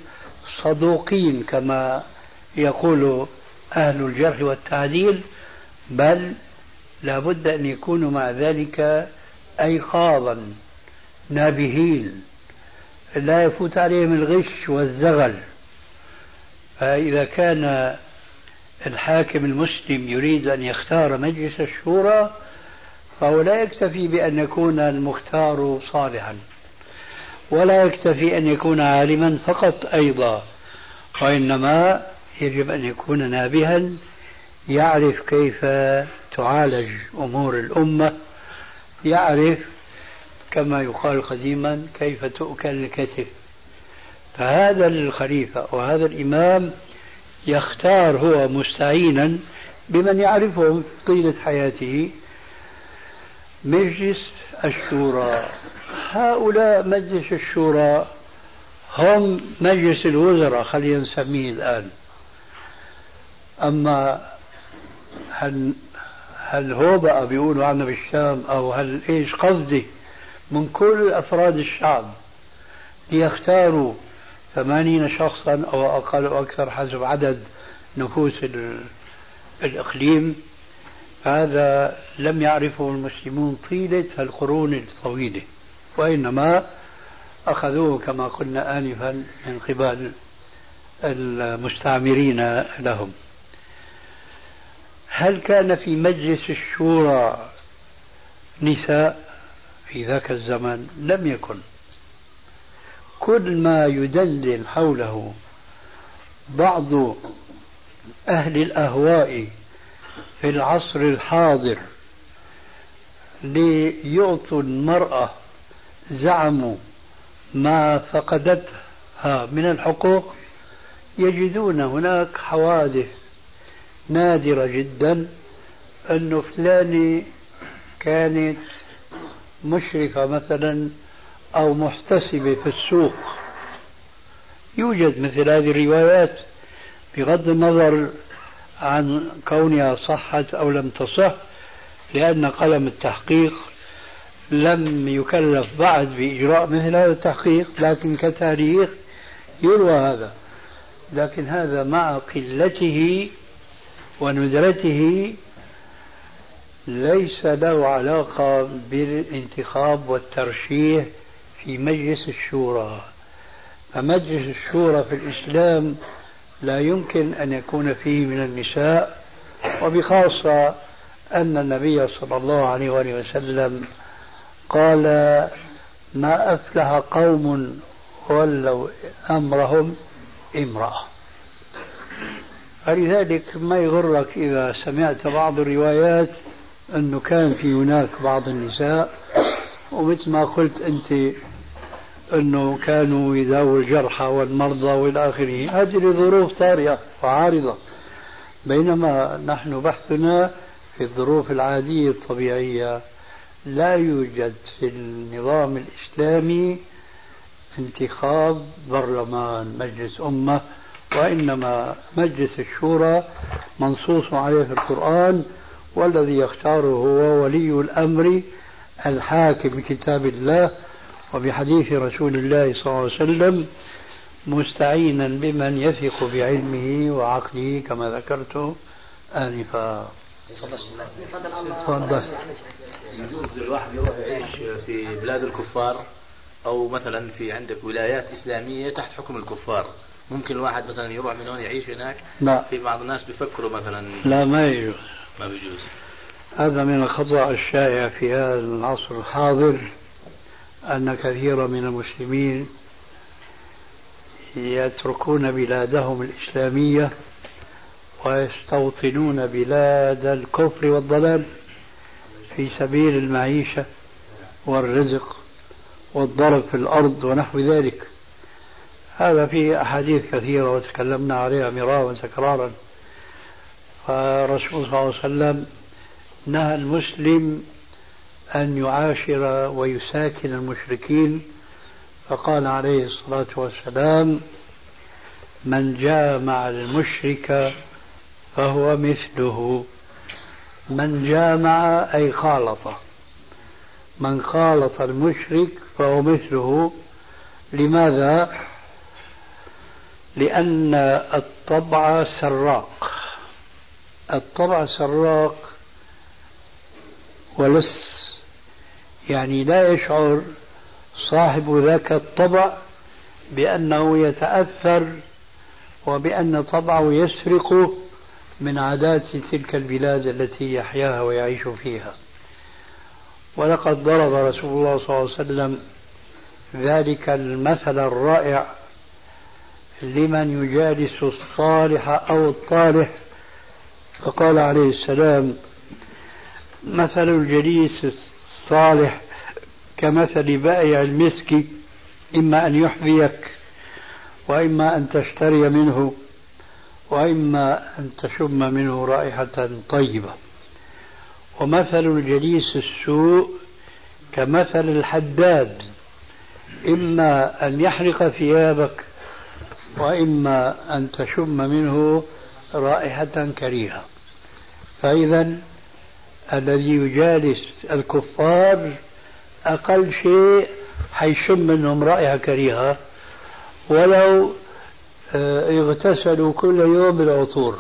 صدوقين كما يقول أهل الجرح والتعديل بل لابد أن يكونوا مع ذلك أيقاظا نابهين. لا يفوت عليهم الغش والزغل. فإذا كان الحاكم المسلم يريد أن يختار مجلس الشورى فهو لا يكتفي بأن يكون المختار صالحا ولا يكتفي أن يكون عالما فقط أيضا وإنما يجب أن يكون نابها يعرف كيف تعالج أمور الأمة يعرف كما يقال قديما كيف تؤكل الكتف. فهذا الخليفة وهذا الإمام يختار هو مستعينا بمن يعرفهم طيلة حياته مجلس الشورى. هؤلاء مجلس الشورى هم مجلس الوزراء خلينا نسميه الآن. أما هل هل هو بقى بيقولوا عنا بالشام أو هل إيش قصدي؟ من كل أفراد الشعب ليختاروا ثمانين شخصا أو أقل أو أكثر حسب عدد نفوس الإقليم. هذا لم يعرفه المسلمون طيلة القرون الطويلة وإنما أخذوه كما قلنا آنفا من قبل المستعمرين لهم. هل كان في مجلس الشورى نساء في ذاك الزمن؟ لم يكن. كل ما يدندن حوله بعض أهل الأهواء في العصر الحاضر ليعطوا المرأة زعموا ما فقدتها من الحقوق يجدون هناك حوادث نادرة جدا أنه فلانة كانت مشرفة مثلا أو محتسبة في السوق. يوجد مثل هذه الروايات بغض النظر عن كونها صحت أو لم تصح لأن قلم التحقيق لم يكلف بعد بإجراء مثل هذا التحقيق لكن كتاريخ يروى هذا. لكن هذا مع قلته وندرته ليس له علاقة بالانتخاب والترشيح في مجلس الشورى. فمجلس الشورى في الإسلام لا يمكن أن يكون فيه من النساء وبخاصة أن النبي صلى الله عليه وآله وسلم قال ما أفلح قوم ولوا أمرهم امرأة. فلذلك ما يغرك إذا سمعت بعض الروايات أنه كان في هناك بعض النساء ومثل ما قلت أنت أنه كانوا يداووا الجرحى والمرضى وإلى آخره هذه لظروف طارئة وعارضة. بينما نحن بحثنا في الظروف العادية الطبيعية لا يوجد في النظام الإسلامي انتخاب برلمان مجلس أمة وإنما مجلس الشورى منصوص عليه في القرآن والذي يختاره هو ولي الأمر الحاكم بكتاب الله وبحديث رسول الله صلى الله عليه وسلم مستعينا بمن يثق بعلمه وعقله كما ذكرت آنفا. تفضل. يجوز الواحد يروح يعيش في بلاد الكفار أو مثلا في عندك ولايات إسلامية تحت حكم الكفار. ممكن الواحد مثلا يروح من هون يعيش هناك؟ لا. في بعض الناس بيفكروا مثلا. لا ما يجوز. ما بيجوز. هذا من الخطأ الشائع في هذا العصر الحاضر. أن كثيرا من المسلمين يتركون بلادهم الإسلامية ويستوطنون بلاد الكفر والضلال في سبيل المعيشة والرزق والضرب في الأرض ونحو ذلك. هذا في أحاديث كثيرة وتكلمنا عليها مرارا وتكرارا. فالرسول صلى الله عليه وسلم نهى المسلم أن يعاشر ويساكن المشركين فقال عليه الصلاة والسلام من جامع المشرك فهو مثله. من جامع أي خالط. من خالط المشرك فهو مثله. لماذا؟ لأن الطبع سراق. الطبع سراق ولص يعني لا يشعر صاحب ذاك الطبع بأنه يتأثر وبأن طبعه يسرق من عادات تلك البلاد التي يحياها ويعيش فيها. ولقد ضرب رسول الله صلى الله عليه وسلم ذلك المثل الرائع لمن يجالس الصالح أو الطالح. فقال عليه السلام مثل الجليس الصالح كمثل بائع المسك إما أن يحذيك وإما أن تشتري منه وإما أن تشم منه رائحة طيبة. ومثل الجليس السوء كمثل الحداد إما أن يحرق ثيابك وإما أن تشم منه رائحة كريهة. فإذا الذي يجالس الكفار أقل شيء حيشم منهم رائحة كريهة. ولو آه، يغتسلوا كل يوم بالعطور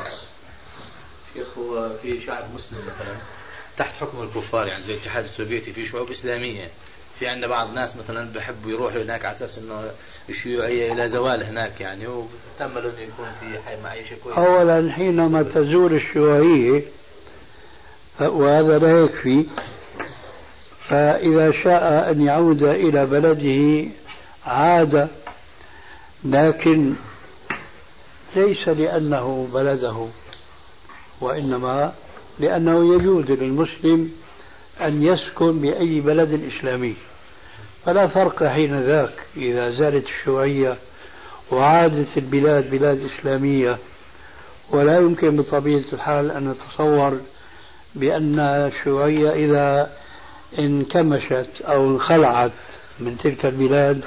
شيخ هو في شعب مسلم مثلا تحت حكم الكفار يعني زي الاتحاد السوفيتي في شعوب إسلامية. في عندنا بعض الناس مثلا بحبوا يروحوا هناك على أساس إنه الشيوعية إلى زوال هناك يعني وتأملوا إنه يكون في معيشة كويسة. اولا حينما تزول الشيوعية وهذا لا يكفي. فإذا شاء أن يعود إلى بلده عاد لكن ليس لأنه بلده وإنما لأنه يجوز للمسلم أن يسكن بأي بلد إسلامي. فلا فرق حين ذاك إذا زالت الشيوعية وعادت البلاد بلاد إسلامية. ولا يمكن بطبيعة الحال أن نتصور بأن الشيوعية إذا انكمشت أو انخلعت من تلك البلاد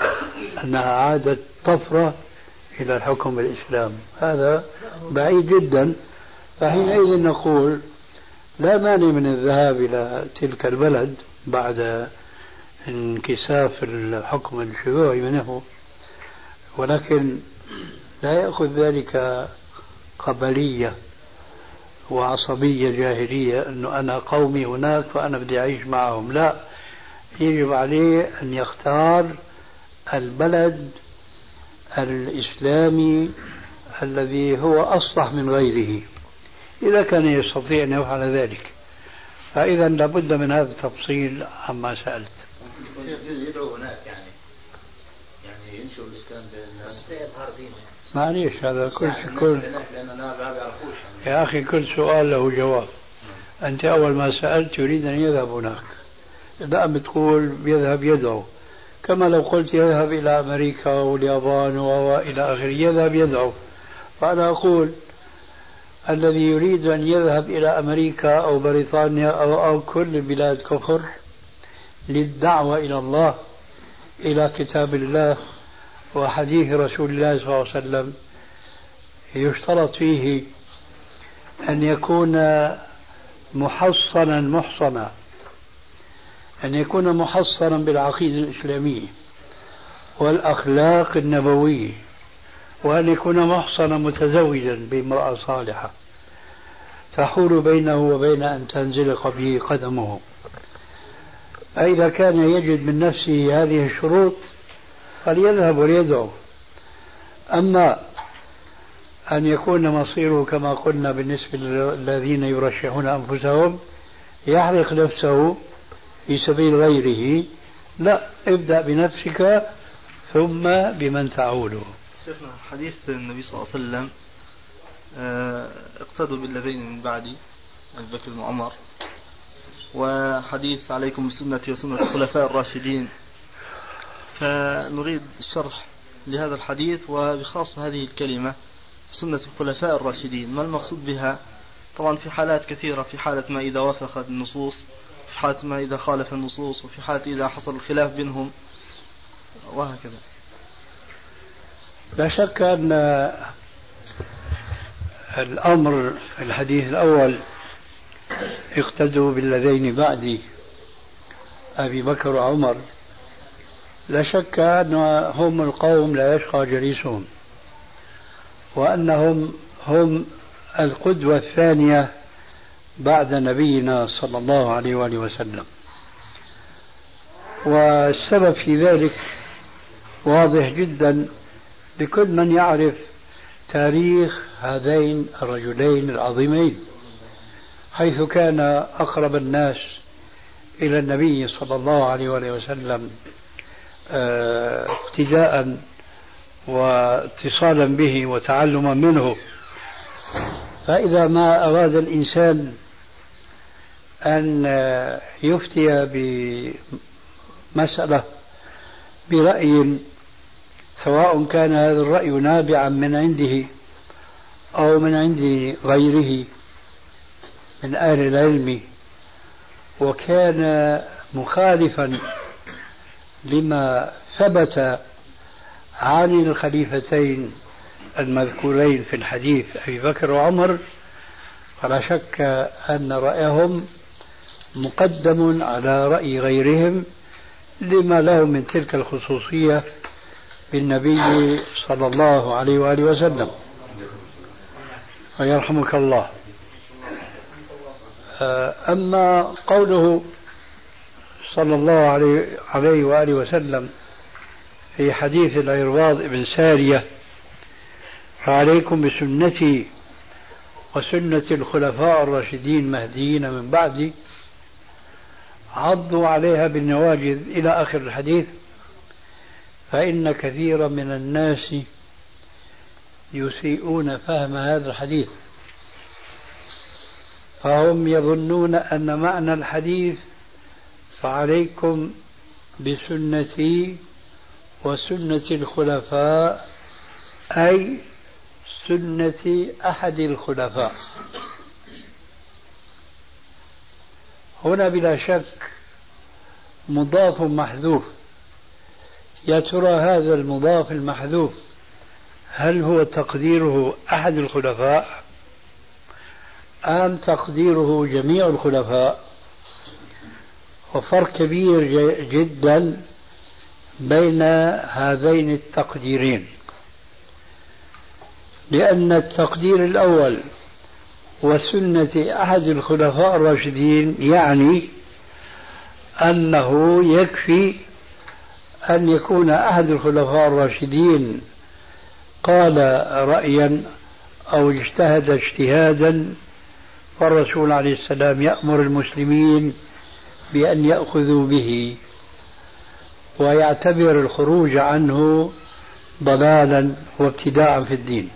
أنها عادت طفرة إلى الحكم بالإسلام. هذا بعيد جدا. فحينئذ نقول لا مانع من الذهاب إلى تلك البلد بعد انكساف الحكم الشيوعي منه ولكن لا يأخذ ذلك قبلية. وعصبية جاهلية أنه أنا قومي هناك فأنا بدي أعيش معهم. لا يجب عليه أن يختار البلد الإسلامي الذي هو أصلح من غيره إذا كان يستطيع أن يفعل ذلك. فإذا لابد من هذا التفصيل عما سألت. يدعو هناك يعني يعني ينشر الإسلام بين الناس. يظهر دينه معليش هذا كل كل يا أخي كل سؤال له جواب. أنت أول ما سألت يريد أن يذهب هناك. لا بتقول يذهب يدعو. كما لو قلت يذهب إلى أمريكا واليابان وإلى آخره يذهب يدعو. فأنا أقول الذي يريد أن يذهب إلى أمريكا أو بريطانيا أو, أو كل بلاد كفر للدعوة إلى الله إلى كتاب الله وحديث رسول الله صلى الله عليه وسلم يشترط فيه أن يكون محصنا محصنا أن يكون محصنا بالعقيدة الإسلامية والأخلاق النبوية وأن يكون محصنا متزوجا بامرأة صالحة تحول بينه وبين أن تنزلق به قدمه. فإذا كان يجد من نفسه هذه الشروط فليذهب وليدعو أما أن يكون مصيره كما قلنا بالنسبة للذين يرشحون أنفسهم يحرق نفسه في سبيل غيره. لا ابدأ بنفسك ثم بمن تعوله شيخنا حديث النبي صلى الله عليه وسلم آه، اقتدوا بالذين من بعدي أبي بكر وعمر وحديث عليكم بسنتي وسنة الخلفاء الراشدين. فنريد الشرح لهذا الحديث وبخاصة هذه الكلمة سنة الخلفاء الراشدين. ما المقصود بها؟ طبعا في حالات كثيرة في حالة ما إذا وافقت النصوص في حالة ما إذا خالف النصوص وفي حالة إذا حصل الخلاف بينهم وهكذا. لا شك أن الأمر الحديث الأول اقتدوا بالذين بعدي أبي بكر وعمر. لا شك أنهم القوم لا يشقى جليسهم وأنهم هم القدوة الثانية بعد نبينا صلى الله عليه وآله وسلم. والسبب في ذلك واضح جدا لكل من يعرف تاريخ هذين الرجلين العظيمين حيث كان أقرب الناس إلى النبي صلى الله عليه وآله وسلم آه، ابتداء واتصالا به وتعلما منه. فإذا ما أراد الإنسان أن يفتي بمسألة برأي سواء كان هذا الرأي نابعا من عنده أو من عند غيره من أهل العلم وكان مخالفا لما ثبت عن الخليفتين المذكورين في الحديث أبي بكر وعمر فلا شك أن رأيهم مقدم على رأي غيرهم لما له من تلك الخصوصية بالنبي صلى الله عليه وآله وسلم. ويرحمك الله. أما قوله صلى الله عليه, عليه وآله وسلم في حديث العرباض بن سارية فعليكم بسنتي وسنة الخلفاء الراشدين مهديين من بعدي عضوا عليها بالنواجذ إلى آخر الحديث فإن كثيرا من الناس يسيئون فهم هذا الحديث فهم يظنون أن معنى الحديث فعليكم بسنتي وسنة الخلفاء أي سنة أحد الخلفاء. هنا بلا شك مضاف محذوف. يا ترى هذا المضاف المحذوف هل هو تقديره أحد الخلفاء أم تقديره جميع الخلفاء؟ وفرق كبير جدا بين هذين التقديرين. لأن التقدير الأول وسنة أحد الخلفاء الراشدين يعني أنه يكفي أن يكون أحد الخلفاء الراشدين قال رأيا أو اجتهد اجتهادا فالرسول عليه السلام يأمر المسلمين بأن يأخذوا به ويعتبر الخروج عنه ضلالا وابتداعا في الدين.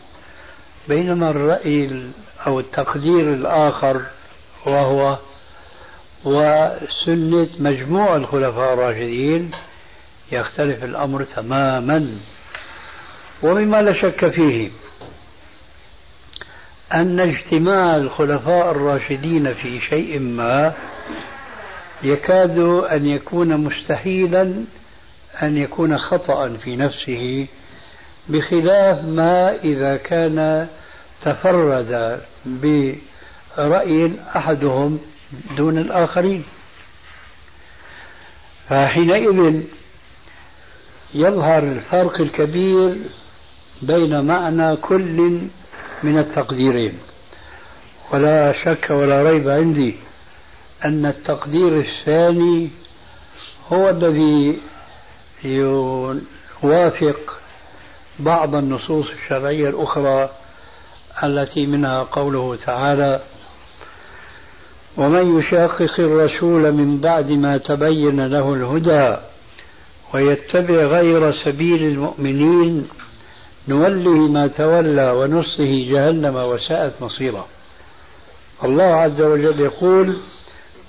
بينما الرأي أو التقدير الآخر وهو وسنة مجموع الخلفاء الراشدين يختلف الأمر تماما. ومما لا شك فيه أن اجتماع الخلفاء الراشدين في شيء ما يكاد أن يكون مستحيلا أن يكون خطأ في نفسه بخلاف ما إذا كان تفرد برأي أحدهم دون الآخرين. فحينئذ يظهر الفرق الكبير بين معنى كل من التقديرين. ولا شك ولا ريب عندي أن التقدير الثاني هو الذي يوافق بعض النصوص الشرعية الأخرى التي منها قوله تعالى ومن يشاقق الرسول من بعد ما تبين له الهدى ويتبع غير سبيل المؤمنين نوله ما تولى ونصه جهنم وساءت مصيرا. الله عز وجل يقول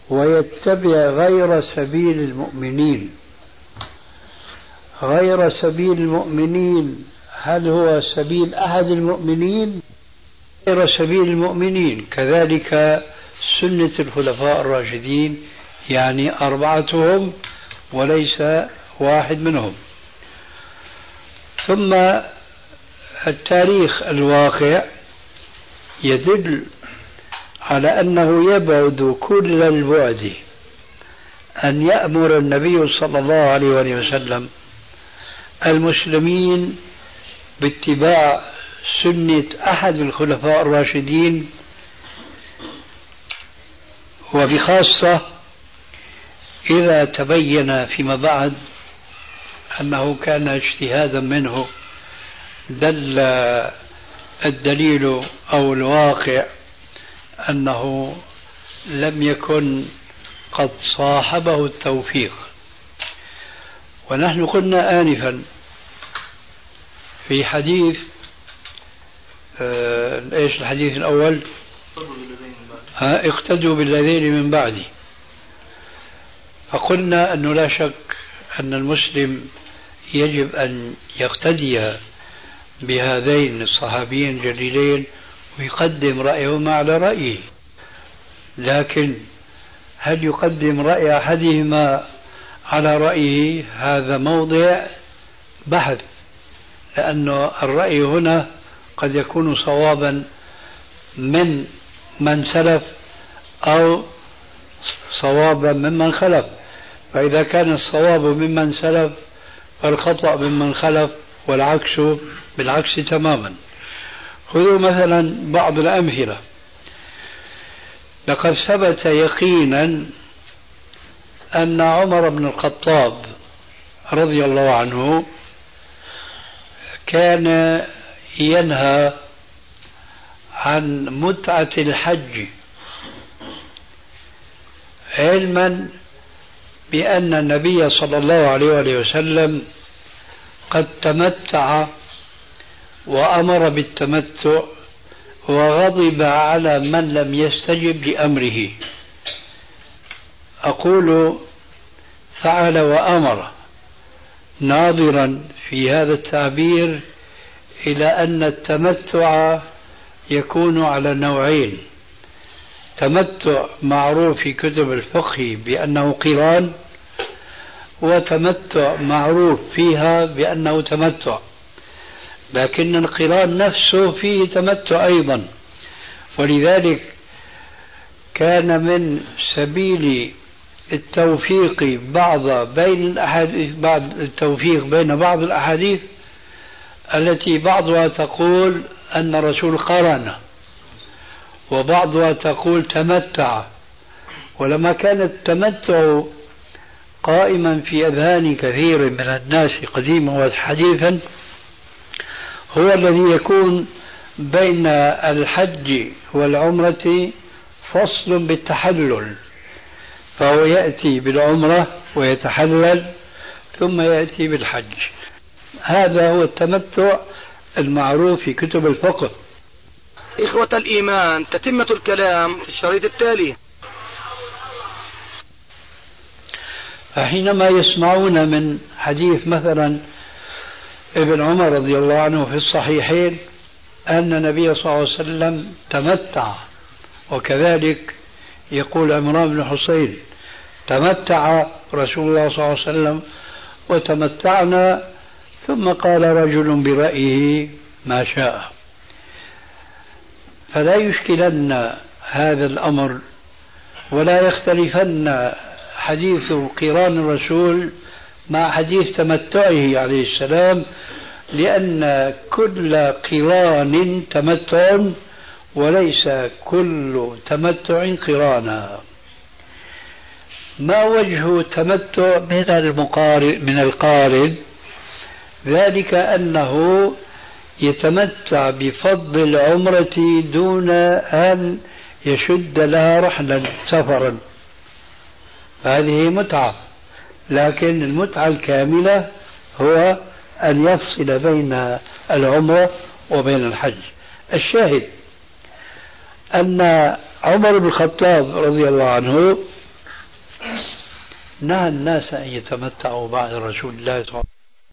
ويتبع غير سبيل المؤمنين. غير سبيل المؤمنين هل هو سبيل أحد المؤمنين؟ غير سبيل المؤمنين كذلك سنة الخلفاء الراشدين يعني أربعتهم وليس واحد منهم. ثم التاريخ الواقع يدل على أنه يبعد كل البعد أن يأمر النبي صلى الله عليه وسلم المسلمين باتباع سنة أحد الخلفاء الراشدين وبخاصة إذا تبين فيما بعد أنه كان اجتهادا منه دل الدليل أو الواقع أنه لم يكن قد صاحبه التوفيق. ونحن قلنا آنفا في حديث آه إيش الحديث الأول؟ ها اقتدوا بالذين من بعدي. فقلنا أنه لا شك أن المسلم يجب أن يقتدي بهذين الصحابيين الجليلين ويقدم رأيهما على رأيه. لكن هل يقدم رأي أحدهما على رأيه هذا موضع؟ بحث. لأن الرأي هنا قد يكون صوابا من من سلف أو صوابا ممن خلف. فإذا كان الصواب ممن سلف فالخطأ ممن خلف والعكس بالعكس تماما. خذوا مثلا بعض الأمثلة. لقد ثبت يقينا أن عمر بن الخطاب رضي الله عنه كان ينهى عن متعة الحج علما بأن النبي صلى الله عليه وسلم قد تمتع وأمر بالتمتع وغضب على من لم يستجب لأمره. أقول فعل وأمر. ناظرا في هذا التعبير إلى أن التمتع يكون على نوعين. تمتع معروف في كتب الفقه بأنه قران وتمتع معروف فيها بأنه تمتع. لكن القران نفسه فيه تمتع أيضا. ولذلك كان من سبيل التوفيق بعض بين الأحاديث بعض التوفيق بين بعض الأحاديث التي بعضها تقول أن الرسول قرن وبعضها تقول تمتع. ولما كان التمتع قائما في أذهان كثير من الناس قديما وحديثا هو الذي يكون بين الحج والعمرة فصل بالتحلل. فهو يأتي بالعمرة ويتحلل ثم يأتي بالحج. هذا هو التمتع المعروف في كتب الفقه. إخوة الإيمان تتمة الكلام في الشريط التالي. فحينما يسمعون من حديث مثلا ابن عمر رضي الله عنه في الصحيحين أن النبي صلى الله عليه وسلم تمتع وكذلك يقول عمران بن حسين تمتع رسول الله صلى الله عليه وسلم وتمتعنا ثم قال رجل برأيه ما شاء. فلا يشكلن هذا الأمر ولا يختلفن حديث قران الرسول مع حديث تمتعه عليه السلام لأن كل قران تمتع وليس كل تمتع قرانا. ما وجه تمتع من المقارن من القارن ذلك أنه يتمتع بفضل العمرة دون أن يشد لها رحلا سفرا. هذه متعة. لكن المتعة الكاملة هو أن يفصل بين العمرة وبين الحج. الشاهد أن عمر بن الخطاب رضي الله عنه نهى الناس أن يتمتعوا بعد رسول الله صلى الله عليه وسلم.